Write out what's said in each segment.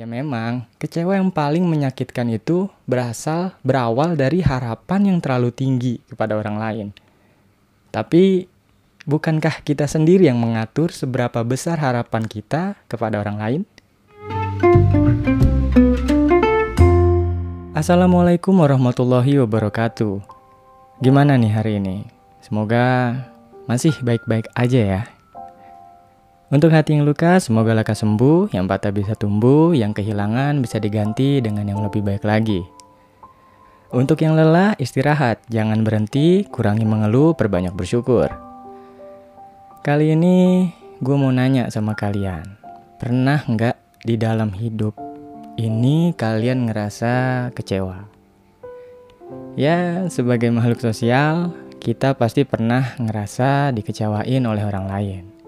Ya memang, kecewa yang paling menyakitkan itu berasal berawal dari harapan yang terlalu tinggi kepada orang lain. Tapi bukankah kita sendiri yang mengatur seberapa besar harapan kita kepada orang lain? Assalamualaikum warahmatullahi wabarakatuh. Gimana nih hari ini? Semoga masih baik-baik aja ya. Untuk hati yang luka, semoga lekas sembuh, yang patah bisa tumbuh, yang kehilangan bisa diganti dengan yang lebih baik lagi. Untuk yang lelah, istirahat, jangan berhenti, kurangi mengeluh, perbanyak bersyukur. Kali ini gue mau nanya sama kalian, pernah nggak di dalam hidup ini kalian ngerasa kecewa? Ya, sebagai makhluk sosial, kita pasti pernah ngerasa dikecewain oleh orang lain.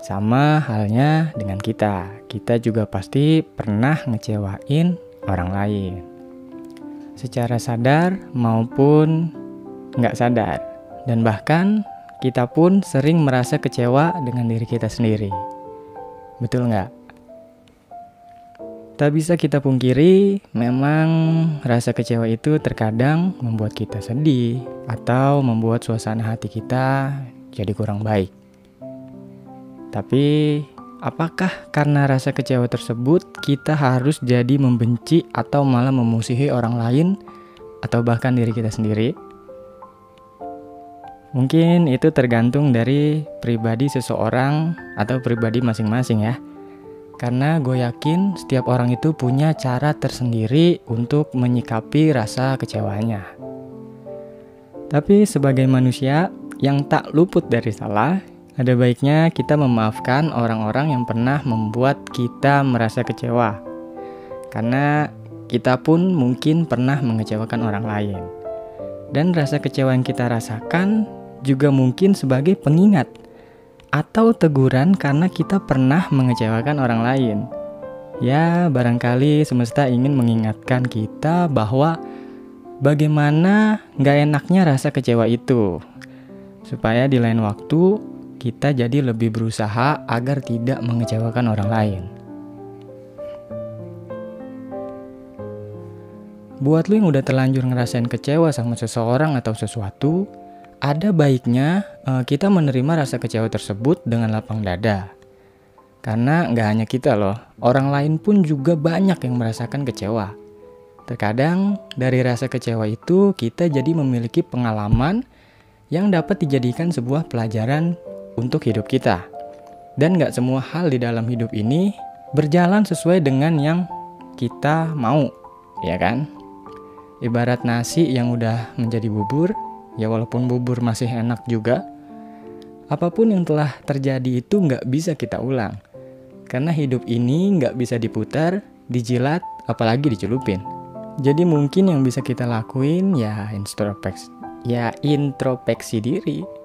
Sama halnya dengan kita, kita juga pasti pernah ngecewain orang lain. Secara sadar maupun nggak sadar. Dan bahkan kita pun sering merasa kecewa dengan diri kita sendiri. Betul nggak? Tak bisa kita pungkiri, memang rasa kecewa itu terkadang membuat kita sedih atau membuat suasana hati kita jadi kurang baik. Tapi apakah karena rasa kecewa tersebut kita harus jadi membenci atau malah memusuhi orang lain atau bahkan diri kita sendiri? Mungkin itu tergantung dari pribadi seseorang atau pribadi masing-masing ya. Karena gue yakin setiap orang itu punya cara tersendiri untuk menyikapi rasa kecewanya. Tapi sebagai manusia yang tak luput dari salah, ada baiknya kita memaafkan orang-orang yang pernah membuat kita merasa kecewa. Karena kita pun mungkin pernah mengecewakan orang lain. Dan rasa kecewa yang kita rasakan juga mungkin sebagai pengingat atau teguran karena kita pernah mengecewakan orang lain. Ya, barangkali semesta ingin mengingatkan kita bahwa bagaimana gak enaknya rasa kecewa itu. Supaya di lain waktu kita jadi lebih berusaha agar tidak mengecewakan orang lain. Buat lu yang udah terlanjur ngerasain kecewa sama seseorang atau sesuatu, ada baiknya uh, kita menerima rasa kecewa tersebut dengan lapang dada. Karena nggak hanya kita loh, orang lain pun juga banyak yang merasakan kecewa. Terkadang dari rasa kecewa itu kita jadi memiliki pengalaman yang dapat dijadikan sebuah pelajaran untuk hidup kita. Dan gak semua hal di dalam hidup ini berjalan sesuai dengan yang kita mau, ya kan? Ibarat nasi yang udah menjadi bubur, ya walaupun bubur masih enak juga, apa pun yang telah terjadi itu nggak bisa kita ulang. Karena hidup ini nggak bisa diputar, dijilat, apalagi dicelupin. Jadi mungkin yang bisa kita lakuin ya introspeksi, ya introspeksi diri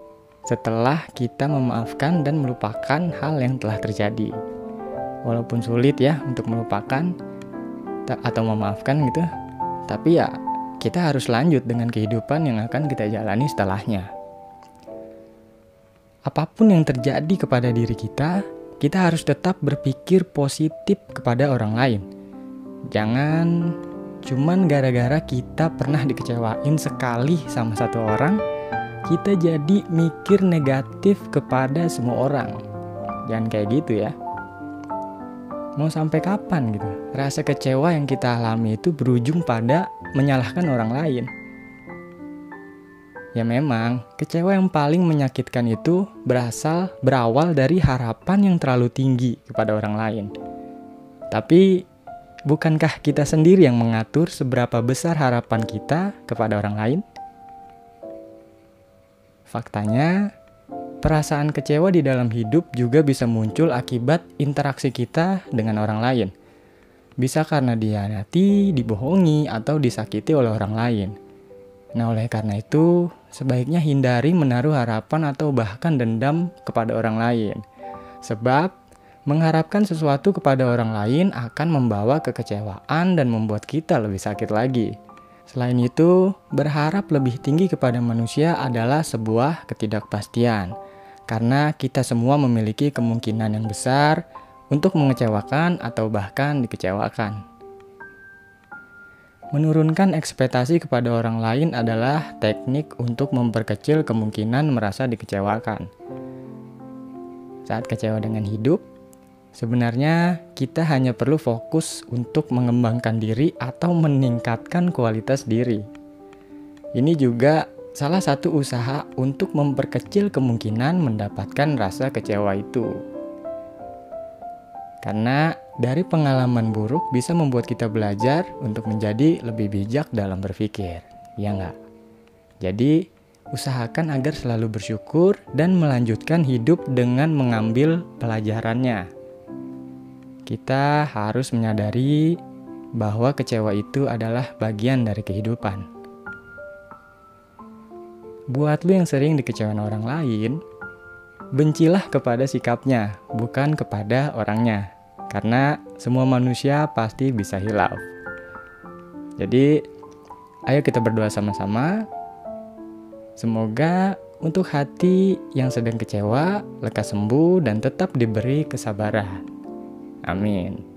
setelah kita memaafkan dan melupakan hal yang telah terjadi. Walaupun sulit ya untuk melupakan atau memaafkan gitu, tapi ya kita harus lanjut dengan kehidupan yang akan kita jalani setelahnya. Apa pun yang terjadi kepada diri kita, kita harus tetap berpikir positif kepada orang lain. Jangan cuman gara-gara kita pernah dikecewain sekali sama satu orang, kita jadi mikir negatif kepada semua orang. Jangan kayak gitu ya. Mau sampai kapan gitu? Rasa kecewa yang kita alami itu berujung pada menyalahkan orang lain. Ya memang, kecewa yang paling menyakitkan itu berasal berawal dari harapan yang terlalu tinggi kepada orang lain. Tapi bukankah kita sendiri yang mengatur seberapa besar harapan kita kepada orang lain? Faktanya, perasaan kecewa di dalam hidup juga bisa muncul akibat interaksi kita dengan orang lain. Bisa karena dihianati, dibohongi, atau disakiti oleh orang lain. Nah, oleh karena itu, sebaiknya hindari menaruh harapan atau bahkan dendam kepada orang lain. Sebab, mengharapkan sesuatu kepada orang lain akan membawa kekecewaan dan membuat kita lebih sakit lagi. Selain itu, berharap lebih tinggi kepada manusia adalah sebuah ketidakpastian, karena kita semua memiliki kemungkinan yang besar untuk mengecewakan atau bahkan dikecewakan. Menurunkan ekspektasi kepada orang lain adalah teknik untuk memperkecil kemungkinan merasa dikecewakan. Saat kecewa dengan hidup, sebenarnya kita hanya perlu fokus untuk mengembangkan diri atau meningkatkan kualitas diri. Ini juga salah satu usaha untuk memperkecil kemungkinan mendapatkan rasa kecewa itu. Karena dari pengalaman buruk bisa membuat kita belajar untuk menjadi lebih bijak dalam berpikir, ya enggak? Jadi, usahakan agar selalu bersyukur dan melanjutkan hidup dengan mengambil pelajarannya. Kita harus menyadari bahwa kecewa itu adalah bagian dari kehidupan. Buat lu yang sering dikecewain orang lain, bencilah kepada sikapnya, bukan kepada orangnya karena semua manusia pasti bisa hilaf. Jadi, ayo kita berdoa sama-sama. Semoga untuk hati yang sedang kecewa lekas sembuh dan tetap diberi kesabaran. Amin.